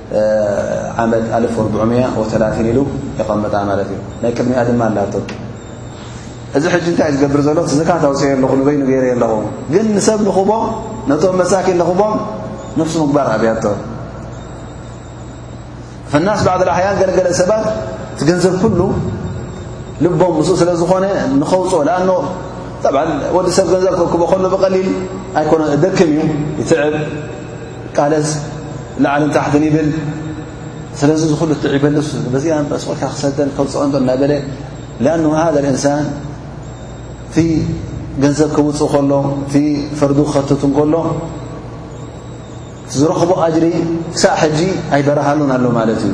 ዓመት ኣልፍ ወርብዑምያ ወተላትን ኢሉ የቐመጣ ማለት እዩ ናይ ቅድሚኣ ድማ ኣላቶ እዚ ሕጂ እንታይ እዩ ዝገብር ዘሎ ትዝካት ኣውፅኦ ኣለኹ ንበይኑ ገይረ ኣለኹ ግን ንሰብ ንኽቦ ነቶም መሳኪን ንኽቦም ነፍሱ ምግባር ኣብያቶ ፈናስ ባዕዲ ላሕያን ገለገለ ሰባት እቲ ገንዘብ ኩሉ ልቦም ምስኡ ስለ ዝኾነ ንኸውፅኦ ኣኖ ጠብ ወዲ ሰብ ገንዘብ ክክቦ ከሎ ብቐሊል ኣይኮነ ደክም እዩ ይትዕብ ቃለስ ላዕልን ታሕትን ይብል ስለዚ እዚ ኩሉ ትዒበሉ በዚኣ በስቕልካ ክሰደን ከውፅቐንዶ እናበለ ሊኣን ሃደ እንሳን እቲ ገንዘብ ከውፅእ ከሎ እቲ ፈርዱ ክኸትት እንከሎ ዝረኽቦ ኣጅሪ ክሳዕ ሕጂ ኣይበረሃሉን ኣሎ ማለት እዩ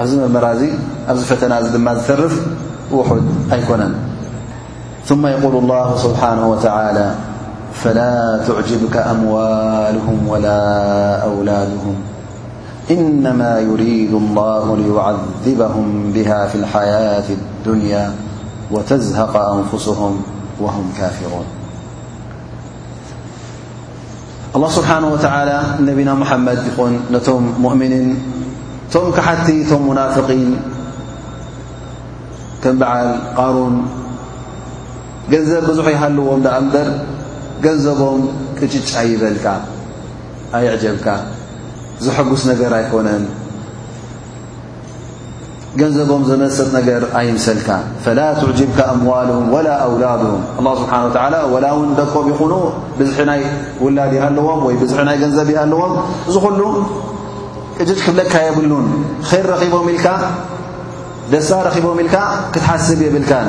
أبز مرمرازي أبز فتنا دمات سرف وحد أيكن ثم يقول الله سبحانه وتعالى فلا تعجبك أموالهم ولا أولادهم إنما يريد الله ليعذبهم بها في الحياة الدنيا وتزهق أنفسهم وهم كافرون ኣላህ ስብሓን ወተዓላ ነቢና ሙሓመድ ይኹን ነቶም ሙእምኒን እቶም ክሓቲ እቶም ሙናፍቒን ከም በዓል ቃሩን ገንዘብ ብዙሕ ይሃልዎም ደኣ እምበር ገንዘቦም ቅጭጭ ኣይበልካ ኣይዕጀብካ ዘሐጉስ ነገር ኣይኮነን ገንዘቦም ዘመስጥ ነገር ኣይምሰልካ ፈላ ትዕጅብካ ኣምዋልም ወላ ኣውላድም ኣላ ስብሓን ወተዓላ ወላ እውን ደቆም ይኹኑ ብዝሒ ናይ ውላድ ይሃለዎም ወይ ብዝሒ ናይ ገንዘብ ይሃለዎም እዚ ኹሉ ቅጅጅ ክብለካ የብሉን ኼር ረኺቦም ኢልካ ደስታ ረኺቦም ኢልካ ክትሓስብ የብልካን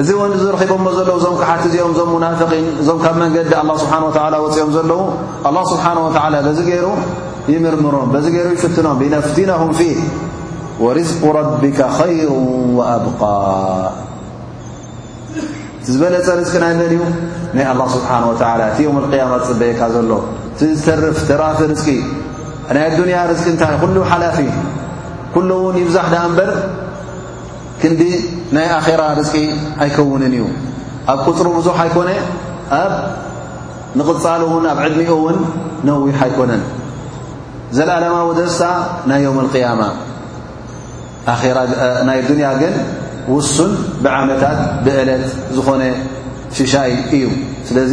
እዚ እውን እዚ ረኺቦሞ ዘለዉ እዞም ክሓት እዚኦም እዞም ሙናፍቒን እዞም ካብ መንገዲ ኣላ ስብሓን ወተዓላ ወፂኦም ዘለዉ ኣላ ስብሓን ወተዓላ በዚ ገይሩ ይምርምሮም በዚ ገይሩ ይፍትኖም ሊነፍትነሁም ፊ ወርዝቁ ረቢካ ኸይሩ ወኣብቃ እቲ ዝበለፀ ርዝቂ ናይ መን እዩ ናይ ኣላ ስብሓን ወተዓላ እቲ ዮም ልቅያማ ፅበየካ ዘሎ እቲ ዝተርፍ ተራፊ ርዝቂ ናይ ኣዱንያ ርዝቂ እንታይ ኩሉ ሓላፊ ኩሉ እውን ይብዛሕ ዳኣ እምበር ክንዲ ናይ ኣኼራ ርዝቂ ኣይከውንን እዩ ኣብ ቁፅሩ ብዙሕ ኣይኮነ ኣብ ንቕፃሉ እውን ኣብ ዕድሚኡ እውን ነዊሕ ኣይኮነን ዘለኣለማዊ ደስታ ናይ ዮም ልቅያማ ናይ ዱንያ ግን ውሱን ብዓመታት ብእለት ዝኾነ ሽሻይ እዩ ስለዚ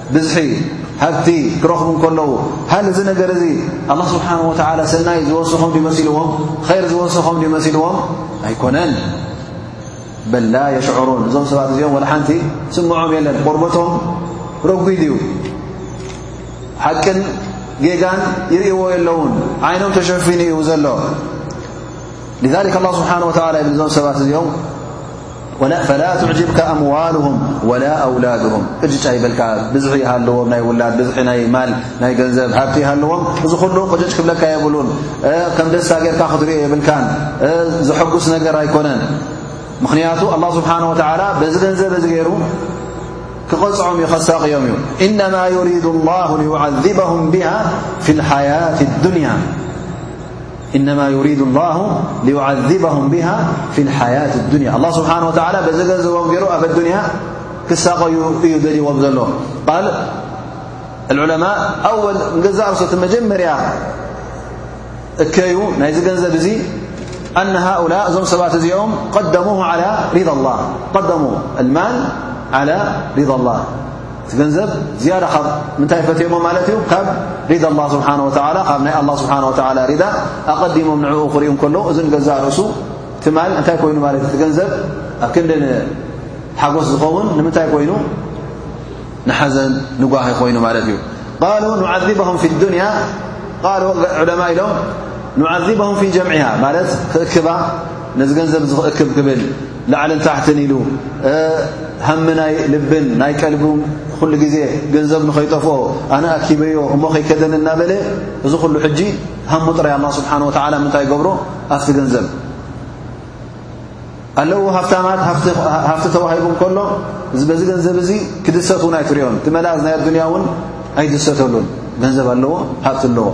ብዝሒ ሃብቲ ክረኽቡ እንከለዉ ሃል እዚ ነገር እዚ ኣላ ስብሓን ወተዓላ ሰናይ ዝወስኾም ድ መሲልዎም ኸይር ዝወስኾም ድ መሲልዎም ኣይኮነን በላ የሽዕሩን እዞም ሰባት እዚኦም ወላ ሓንቲ ስምዖም የለን ቆርበቶም ረጒድ እዩ ሓቅን ጌጋን ይርእዎ የለዉን ዓይኖም ተሸፊኑ እዩ ዘሎ ሊዛሊክ ኣላ ስብሓን ወተዓላ ይብል እዞም ሰባት እዚኦም ፈላ ትዕጅብካ ኣምዋልሁም ወላ ኣውላድሁም ቅጭጫ ይበልካ ብዝሒ ይሃለዎም ናይ ውላድ ብዝሒ ናይ ማል ናይ ገንዘብ ሃብቲ ይሃለዎም እዚ ኩሉ ቅጭጭ ክብለካ የብሉን ከም ደስታ ጌርካ ክትሪኦ የብልካን ዘሐጉስ ነገር ኣይኮነን ምኽንያቱ ኣላ ስብሓን ወተዓላ በዚ ገንዘብ እዚ ገይሩ ክቐፅዖም እዩ ከሳቅዮም እዩ እነማ ዩሪዱ ላሁ ሊዩዓዝበሁም ብሃ ፊ ልሓያት ኣዱንያ إنما يريد الله ليعذبهم بها في الحياة الدنيا الله سبحانه وتعالى نجربالدنيا كقيل ول قال العلماء أول ر مجمر ك انبي أن هؤلاء زم سبات يم هقدمو المال على رضى الله እቲ ገንዘብ ዝያዳ ካብ ምንታይ ፈትዮሞ ማለት እዩ ካብ ሪዳ ኣላ ስብሓን ወተላ ካብ ናይ ኣላ ስብሓን ወተላ ሪዳ ኣቐዲሞም ንዕኡ ክርእዩ ከለዉ እዚ ንገዛእ ርእሱ ትማል እንታይ ኮይኑ ማለት እዩ እቲ ገንዘብ ኣብ ክንዲ ንሓጎስ ዝኸውን ንምንታይ ኮይኑ ንሓዘን ንጓሂ ኮይኑ ማለት እዩ ቃሉ ንዓዚበም ፊ ዱንያ ቃሉ ዕለማ ኢሎም ንዓዚበም ፊ ጀምዕሃ ማለት ክእክባ ነዚ ገንዘብ እዚ ክእክብ ክብል ላዕልን ታሕትን ኢሉ ሃሚ ናይ ልብን ናይ ቀልቡ ኩሉ ግዜ ገንዘብ ንኸይጠፍኦ ኣነ ኣኪበዮ እሞ ከይከደኒ እናበለ እዚ ኩሉ ሕጂ ሃሙ ጥራይ ኣላ ስብሓን ወተዓላ ምንታይ ይገብሮ ኣብቲ ገንዘብ ኣለዉ ሃፍታማት ሃፍቲ ተዋሂቡ ከሎ በዚ ገንዘብ እዚ ክድሰት እውን ኣይትርዮን እቲ መላዝ ናይ ኣዱንያ እውን ኣይድሰተሉን ገንዘብ ኣለዎ ሃብቲ ኣለዎ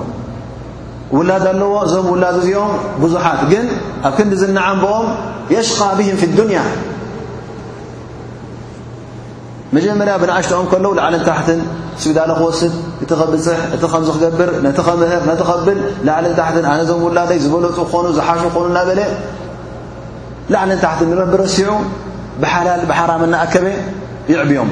ውላድ ኣለዎ እዞም ውላድ እዚኦም ብዙሓት ግን ኣብ ክንዲ ዝነዓምብኦም የሽቃ ብህም ፊ ዱንያ መጀመርያ ብንኣሽትኦም ከለዉ ላዕልን ታሕትን ስግዳለ ክወስድ እቲ ከብፅሕ እቲ ከምዚ ክገብር ነቲ ከምህር ነቲ ከብል ላዕልን ታሕትን ኣነዞም ውላደይ ዝበለፁ ክኾኑ ዝሓሹ ክኾኑ እናበለ ላዕልን ታሕትን ንረቢ ረሲዑ ብሓላል ብሓራም እናኣከበ ይዕብዮም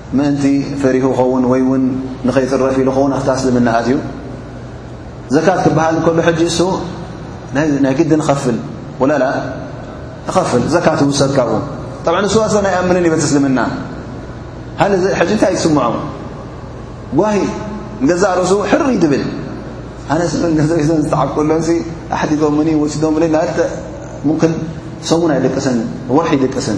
ምእንቲ ፈሪሁ ኸውን ወይ ውን ንኸይጽረፍ ኢሉ ኸውን ኣፍታ ስልምና ኣትዩ ዘካት ክበሃል እንከሉ ሕጂ እሱ ናይ ግዲ ንኸፍል ወላላ ንኸፍል ዘካት ውሰድ ካብኡ ጠብዓ ንሱ ኣሰ ናይ ኣምንን ይበት ስልምና ሃሊ እዚ ሕጂ እንታይ ይስምዖ ጓሂ ንገዛእ ርእሱ ሕር ትብል ኣነ ስምን ገዘ ዘን ዝተዓብኩሎንሲ ኣሕዲጎምኒ ወሲዶምኒ ናልተ ምክን ሰሙን ኣይደቅስን ወርሒ ይደቅስን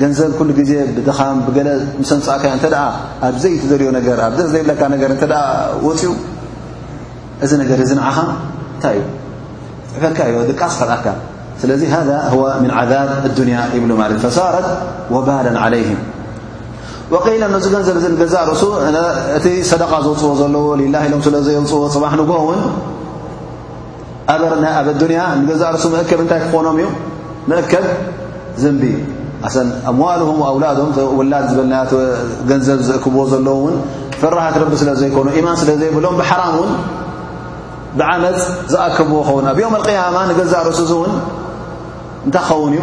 ገንዘብ ኩሉ ግዜ ብድኻም ብገለ ምስ ኣምጻእካዮ እንተ ደኣ ኣብ ዘይትደልዮ ነገር ኣብ ዘዘየለካ ነገር እንተ ደኣ ወጺኡ እዚ ነገር እዚ ንዓኻ እንታይ እዩ ዕፈካ እዮ ድቃስ ኸልኣካ ስለዚ ሃذ هو ምን ዓዛብ ኣዱንያ ይብሉ ማለት ፈሳረት ወባላ ዓለይህም ወቀኢለ ነዚ ገንዘብ እዚ ንገዛእ ርእሱ እቲ ሰደቃ ዘውፅዎ ዘለዎ ሊላ ኢሎም ስለ ዘየውፅዎ ፅባሕ ንጎ እውን ኣበርና ኣብ ኣዱንያ ንገዛእ ርሱ መእከብ እንታይ ክኾኖም እዩ መእከብ ዘንቢ እዩ ኣሰን ኣምዋልም ኣውላዶም ውላድ ዝበልና ገንዘብ ዘእክብዎ ዘለዉ እውን ፈራሃት ረቢ ስለ ዘይኮኑ ኢማን ስለ ዘይብሎም ብሓራም እውን ብዓመፅ ዝኣከብዎ ኸውን ኣብ ዮም ኣልቅያማ ንገዛእ ርእሱ እዚ እውን እንታይ ክኸውን እዩ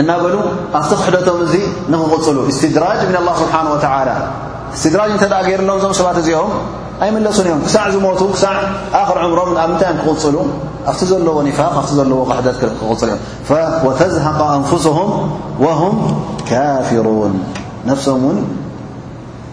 እናበሉ ኣብቲ ክሕደቶም እዚ ንክቕፅሉ እስትድራጅ ምን ኣላ ስብሓን ወተላ እስትድራጅ እንተ ገይርሎም እዞም ሰባት እዚኦም ኣይምለሱን እዮም ክሳዕ ዝሞቱ ክሳዕ ኣክር ዕምሮም ኣብ ምንታይ እዮም ክቕፅሉ ኣብቲ ዘለዎ ኒፋቅ ኣብቲ ዘለዎ ክሕደት ክቕፅሉ እዮም ወተዝሃቀ ኣንፍስሁም ወሁም ካፊሩን ነፍሶም እውን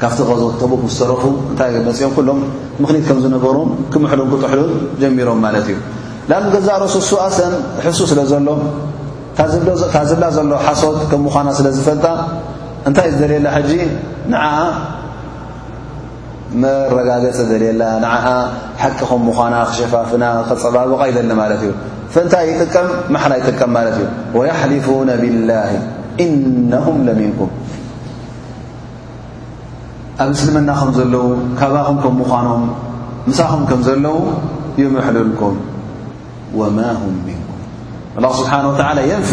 ካብቲ ቐዞት ተቡክ ምስ ተረፉ እንታይ ገ መጺኦም ኩሎም ምኽኒት ከም ዝነበሩም ክምሕሉን ክጥሕሉን ጀሚሮም ማለት እዩ ላም ገዛእ ርእሱ እሱ ኣሰን ሕሱ ስለ ዘሎ እታ ዝብላ ዘሎ ሓሶት ከም ምዃና ስለ ዝፈልጣ እንታይ ዝደልየላ ሕጂ ንዓኣ መረጋገጺ ደልየላ ንዓኣ ሓቂ ከም ምዃና ክሸፋፍና ከጸባብቓ ይደሊ ማለት እዩ ፈእንታይ ይጥቀም ማሓላ ይጥቀም ማለት እዩ ወያሕሊፉነ ብላሂ እነሁም ለሚንኩም ኣብ እስልምና ከም ዘለዉ ካባኹም ከም ምዃኖም ምሳኹም ከም ዘለዉ ይምሕልልኩም ወማ ሁም ምንኩም ኣላ ስብሓን ወተላ የንፊ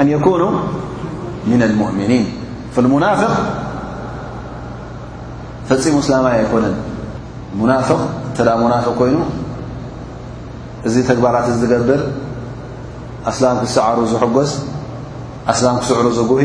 ኣን የኩኑ ምና ልሙእምኒን ፈልሙናፍቅ ፈፂሙ እስላማይ ኣይኮነን ሙናፍቕ እተ ሙናፍቕ ኮይኑ እዚ ተግባራት እ ዝገብር ኣስላም ክሰዓሩ ዝሕጎስ ኣስላም ክስዕሩ ዝጉሂ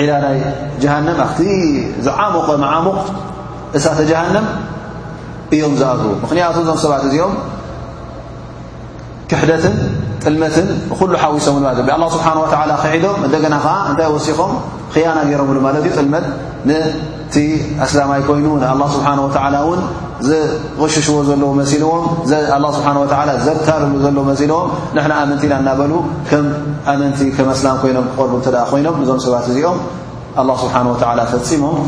ዒላ ናይ ጀሃንም ኣክቲ ዝዓሙቐ መዓሙቕ እሳተ ጀሃንም እዮም ዝኣት ምኽንያቱ እዞም ሰባት እዚኦም ክሕደትን ጥልመትን ኩሉ ሓዊሶም ማለት ብ ኣላ ስብሓን ወተላ ክሒዶም እንደገና ከዓ እንታይ ወሲኾም ክያና ገይሮምሉ ማለት እዩ ጥልመት እቲ ኣስላማይ ኮይኑ ንኣላ ስብሓን ወተዓላ እውን ዝቕሽሽዎ ዘለዉ መሲልዎም ኣላ ስብሓን ወተዓላ ዘብታልሉ ዘሎ መሲልዎም ንሕና ኣመንቲ ኢና እናበሉ ከም ኣመንቲ ከም ኣስላም ኮይኖም ክቐርቡ እንተ ደኣ ኮይኖም እዞም ሰባት እዚኦም ኣላ ስብሓን ወተዓላ ፈፂሞም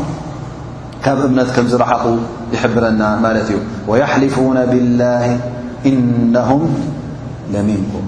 ካብ እምነት ከም ዝረሓቑ ይሕብረና ማለት እዩ ወያሕሊፉነ ብላሂ እነሁም ለሚንኩም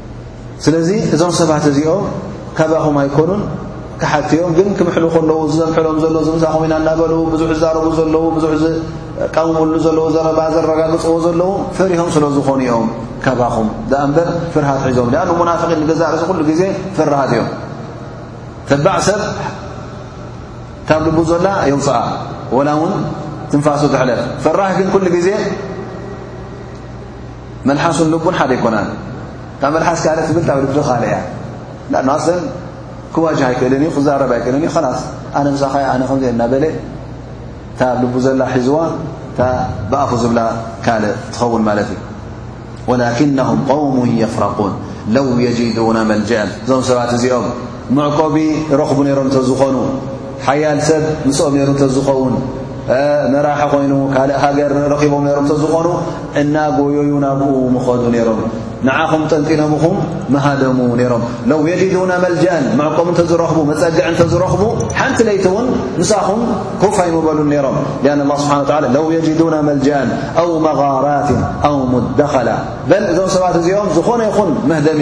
ስለዚ እዞም ሰባት እዚኦም ካባኹም ኣይኮኑን ክሓትዮም ግን ክምሕሉ ከለዉ ዝዘምሕሎም ዘሎ ዝምሳኹም ኢና እናበሉ ብዙሕ ዝዛረቡ ዘለዉ ብዙሕ ዝቃውምሉ ዘለዉ ዘረባ ዘረጋግፅዎ ዘለዉ ፈሪሆም ስለ ዝኾኑ እዮም ካባኹም ዳኣ እምበር ፍርሃት ሒዞም ኣ ሙናፍቒን ንገዛእ ርእሲ ኩሉ ግዜ ፍርሃት እዮም ተባዕ ሰብ ካብ ልቡ ዘላ የውፅኣ ወላ እውን ትንፋሱ ትሕለፍ ፈራህ ግን ኩሉ ግዜ መልሓሱን ልቡን ሓደ ኣይኮናን እታ መልሓስ ካል ትብል ብ ልቢ ካል እያ ኣሰን ክዋጅህ ኣይክእልን እዩ ክዛረብ ኣይክእልን እዩ ላስ ኣነ ምሳኸ ኣነ ከም እናበለ እታ ልቡ ዘላ ሒዝዋ እታ ብኣኹ ዝብላ ካል ትኸውን ማለት እዩ ወላኪነም قውሙ የፍረቁን ለው የጅዱና መልጅአን እዞም ሰባት እዚኦም መዕቆቢ ይረኽቡ ነይሮም እንተዝኾኑ፣ ሓያል ሰብ ምስኦም ነይሩ እንተዝኸውን፣ መራሒ ኮይኑ ካልእ ሃገር ረኺቦም ነይሮም እንተዝኾኑ፣ እናጎየዩ ናብኡ ምኸዱ ነይሮም። ንዓኹም ጠንጢኖምኹም መሃደሙ ነይሮም ለው የጅዱና መልጃን መዕቆም እንተዝረኽቡ መፀግዕ እንተዝረኽቡ ሓንቲ ለይቲ እውን ምሳኹም ኮፍ ኣይምበሉን ነይሮም ሊኣን ላ ስብሓን ላ ለው የጅዱና መልጃን ኣው መغራትን ኣው ሙደኸላ በል እዞም ሰባት እዚኦም ዝኾነ ይኹን መህደሚ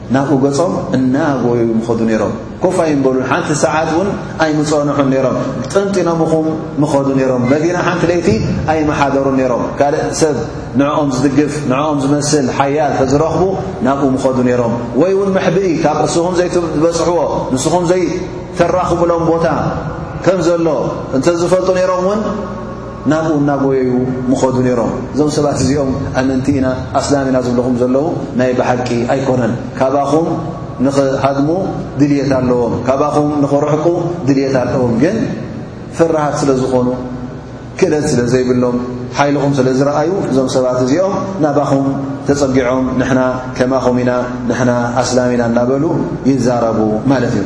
ናብኡ ገጾም እናጎየዩ ምኸዱ ነይሮም። ኮፍ ኣይምበሉን፣ ሓንቲ ሰዓት እውን ኣይምጸንሑን ነይሮም። ጥንጢኖምኹም ምኸዱ ነይሮም። መዲና ሓንቲ ለይቲ ኣይመሓደሩን ነይሮም። ካልእ ሰብ ንዕኦም ዝድግፍ ንዕኦም ዝመስል ሓያል ተዝረኽቡ ናብኡ ምኸዱ ነይሮም። ወይ እውን መሕብኢ ካብ እስኹም ዘይትበጽሕዎ ንስኹም ዘይተራኽቡሎም ቦታ ከም ዘሎ እንተዝፈልጡ ነይሮም እውን ናብኡ እናጎየዩ ምኸዱ ነይሮም። እዞም ሰባት እዚኦም ኣመንቲ ኢና ኣስላም ኢና ዝብልኹም ዘለዉ ናይ ብሓቂ ኣይኮነን። ካባኹም ንኽሃድሙ ድልየት ኣለዎም፣ ካባኹም ንኽርሕቁ ድልየት ኣለዎም። ግን ፍርሃት ስለ ዝኾኑ ክእለት ስለ ዘይብሎም ሓይልኹም ስለ ዝረኣዩ እዞም ሰባት እዚኦም ናባኹም ተጸጊዖም ንሕና ከማኹም ኢና ንሕና ኣስላም ኢና እናበሉ ይዛረቡ ማለት እዩ።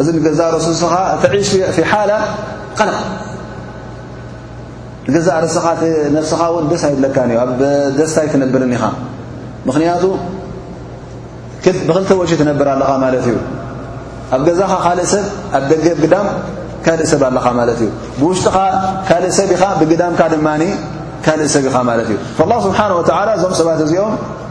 እዚ ንገዛእ ርእሱ ንስኻ ትዒሽ ፊ ሓላ ቐለቕ ንገዛእ ርእስኻ ነፍስኻ እውን ደስ ኣይብለካን እዩ ኣብ ደስታ ኣይትነብርን ኢኻ ምኽንያቱ ብክልተ ወጪ ትነብር ኣለኻ ማለት እዩ ኣብ ገዛኻ ካልእ ሰብ ኣብ ደገ ግዳም ካልእ ሰብ ኣለኻ ማለት እዩ ብውሽጥኻ ካልእ ሰብ ኢኻ ብግዳምካ ድማ ካልእ ሰብ ኢኻ ማለት እዩ ላ ስብሓን ወተዓላ እዞም ሰባት እዚኦም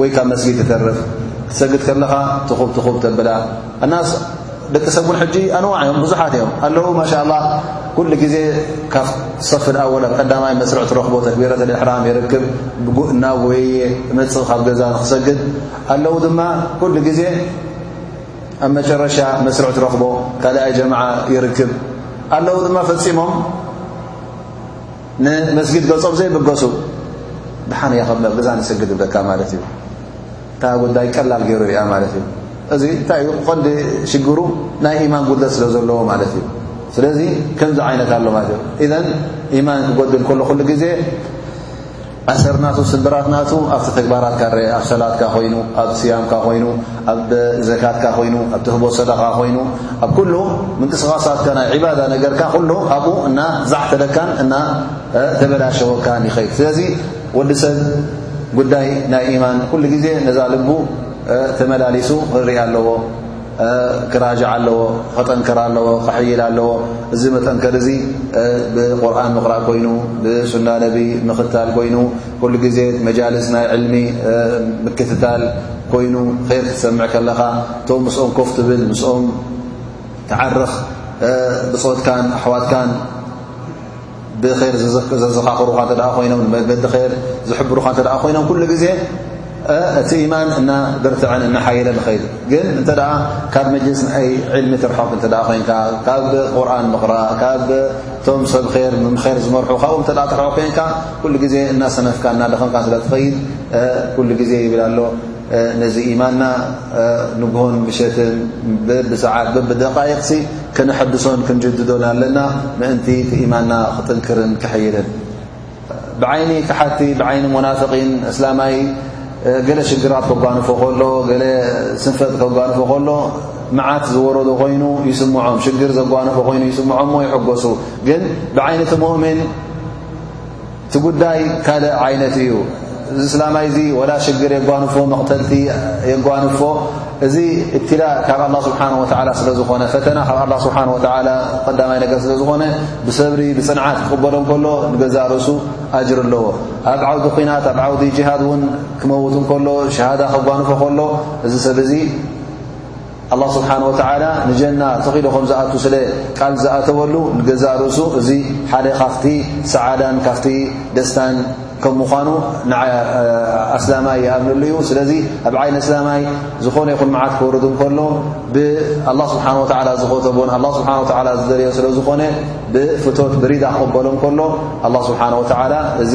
ወይ ካብ መስጊድ ትተርፍ ክትሰግድ ከለኻ ትኹብ ትኹብ ተብላ እናስ ደቂ ሰብ ውን ሕጂ ኣንዋዕ እዮም ብዙሓት እዮም ኣለዉ ማሻ ላ ኩሉ ግዜ ካብ ሰፍ ኣወል ኣብ ቀዳማይ መስርዕ ትረኽቦ ተክቢረት ሕራም ይርክብ ብጉእ ናብ ወየ መፅእ ካብ ገዛ ንክሰግድ ኣለዉ ድማ ኩሉ ግዜ ኣብ መጨረሻ መስርዕ ትረኽቦ ካልኣይ ጀማዓ ይርክብ ኣለዉ ድማ ፈፂሞም ንመስጊድ ገጾም ዘይብገሱ ድሓን እያ ከብለ ብዛ ንሰግድ ብለካ ማለት እዩ እታ ጉዳይ ቀላል ገይሩ ሪኣ ማለት እዩ እዚ እንታይ እዩ ቐንዲ ሽግሩ ናይ ኢማን ጉድለት ስለ ዘለዎ ማለት እዩ ስለዚ ከምዚ ዓይነት ኣሎ ማለት እዩ ኢዘን ኢማን ክጎድል ከሎ ኩሉ ግዜ ኣሰርናቱ ስድራት ናቱ ኣብቲ ተግባራትካ ርእ ኣብ ሰላትካ ኮይኑ ኣብ ስያምካ ኮይኑ ኣብ ዘካትካ ኮይኑ ኣብ ትህቦ ሰደቃ ኮይኑ ኣብ ኩሉ ምንቅስቓሳትካ ናይ ዒባዳ ነገርካ ኩሉ ኣብኡ እና ዛዕተደካን እና ተበላሸወካን ይኸይድ ስለዚ ወዲ ሰብ ጉዳይ ናይ ኢማን ኩሉ ግዜ ነዛ ልቡ ተመላሊሱ ክርእ ኣለዎ ክራጃዕ ኣለዎ ኸጠንክር ኣለዎ ክሕይል ኣለዎ እዚ መጠንከር እዚ ብቁርን ምቕራእ ኮይኑ ብሱና ነቢ ምኽታል ኮይኑ ኩሉ ግዜ መጃልስ ናይ ዕልሚ ምክትታል ኮይኑ ር ክትሰምዕ ከለኻ ቶ ምስኦም ኮፍ ትብል ምስኦም ትዓርኽ ብፆትካን ኣሕዋትካን ብር ዘዘኻኽሩኻ እተ ኮይኖም ንመገዲ ር ዝሕብሩኻ እተ ኮይኖም ኩሉ ግዜ እቲ ኢማን እና ብርትዐን እናሓየለ ንኸይድ ግን እንተ ካብ መጅልስ ናይ ዕልሚ ትርሖቕ እተ ኮንካ ካብ ቁርን ምቕራእ ካብ ቶም ሰብ ር ምምር ዝመርሑ ካብኡ እተ ትርሖቕ ኮንካ ኩሉ ግዜ እናሰነፍካ እናደኸምካ ስለ ትኸይድ ኩሉ ግዜ ይብል ኣሎ ነዚ ኢማንና ንግሆን ምሸትን ብብሰዓት በብደቓይቕሲ ከነሐድሶን ክንጅድዶን ኣለና ምእንቲ እቲ ኢማንና ክጥንክርን ክሕይልን ብዓይኒ ክሓቲ ብዓይኒ ሞናፍቒን እስላማይ ገለ ሽግራት ከጓንፎ ከሎ ገለ ስንፈት ከጓንፎ ከሎ መዓት ዝወረዶ ኮይኑ ይስምዖም ሽግር ዘጓንፎ ኮይኑ ይስምዖም ሞ ይሕጎሱ ግን ብዓይኒ እቲ ሙእምን እቲ ጉዳይ ካልእ ዓይነት እዩ። እዚ እስላማይ እዚ ወላ ሽግር የጓንፎ መቕተልቲ የጓንፎ እዚ እብትላ ካብ ኣላ ስብሓን ወተላ ስለ ዝኾነ ፈተና ካብ ኣላ ስብሓን ወተላ ቐዳማይ ነገር ስለ ዝኾነ ብሰብሪ ብፅንዓት ክቕበሎ እንከሎ ንገዛ ርእሱ ኣጅር ኣለዎ ኣብ ዓውዲ ኩናት ኣብ ዓውዲ ጅሃድ እውን ክመውት እንከሎ ሸሃዳ ከጓንፎ ከሎ እዚ ሰብ እዚ ኣላህ ስብሓን ወተዓላ ንጀና ፈኺዶ ከም ዝኣቱ ስለ ቃል ዝኣተወሉ ንገዛእ ርእሱ እዚ ሓደ ካፍቲ ሰዓዳን ካፍቲ ደስታን ከም ምዃኑ ኣስላማይ ይኣብንሉ እዩ ስለዚ ኣብ ዓይነ ኣስላማይ ዝኾነ ይኹን መዓት ክወርዱ ከሎ ብኣላ ስብሓን ወተዓላ ዝኸተቦን ኣላ ስብሓን ወተዓላ ዝደለዮ ስለ ዝኾነ ብፍቶት ብሪዳ ክቕበሎም ከሎ ኣላ ስብሓን ወተዓላ እዚ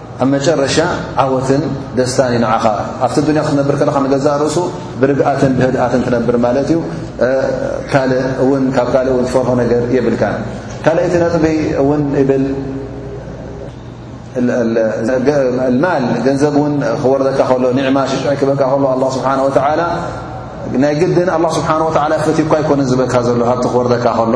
ኣብ መጨረሻ ዓወትን ደስታን እዩ ንዓኻ ኣብቲ ዱንያ ክትነብር ከለኻ ንገዛእ ርእሱ ብርግኣትን ብህድኣትን ትነብር ማለት እዩ ካልእ እውን ካብ ካልእ እውን ትፈርሆ ነገር የብልካ ካልኣይቲ ነጥቢ እውን ይብል ማል ገንዘብ እውን ክወርደካ ከሎ ኒዕማ ሽሽዐ ክበካ ከሎ ኣላ ስብሓን ወተዓላ ናይ ግድን ኣላ ስብሓን ወተዓላ ክፈትዩኳ ኣይኮነን ዝበካ ዘሎ ሃብቲ ክወርደካ ከሎ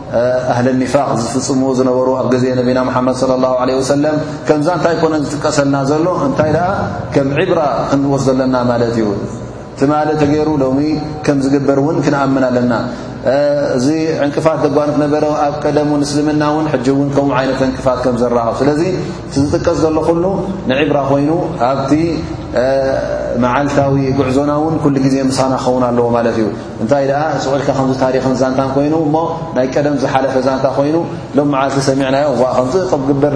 ኣህለ ኒፋቅ ዝፍፅምዎ ዝነበሩ ኣብ ግዜ ነቢና ሓመድ صለ ላه ለ ወሰለም ከምዛ እንታይ ኮነ ዝጥቀሰልና ዘሎ እንታይ ደኣ ከም ዕብራ ክንወስ ዘለና ማለት እዩ ትማለ ተገይሩ ሎሚ ከም ዝግበር እውን ክንኣምን ኣለና እዚ ዕንቅፋት ዘጓንፍ ነበረ ኣብ ቀደም ን እስልምና እውን ሕጂ እውን ከምኡ ዓይነት ዕንቅፋት ከም ዘረኸብ ስለዚ እቲ ዝጥቀስ ዘሎ ኩሉ ንዕብራ ኮይኑ ኣብቲ መዓልታዊ ጉዕዞና እውን ኩሉ ግዜ ምሳና ክኸውን ኣለዎ ማለት እዩ እንታይ ደኣ ስቑኢልካ ከምዚ ታሪኽን ዛንታን ኮይኑ እሞ ናይ ቀደም ዝሓለፈ ዛንታ ኮይኑ ሎም መዓልቲ ሰሚዕናዮ እዋእ ከምዚ ክግበር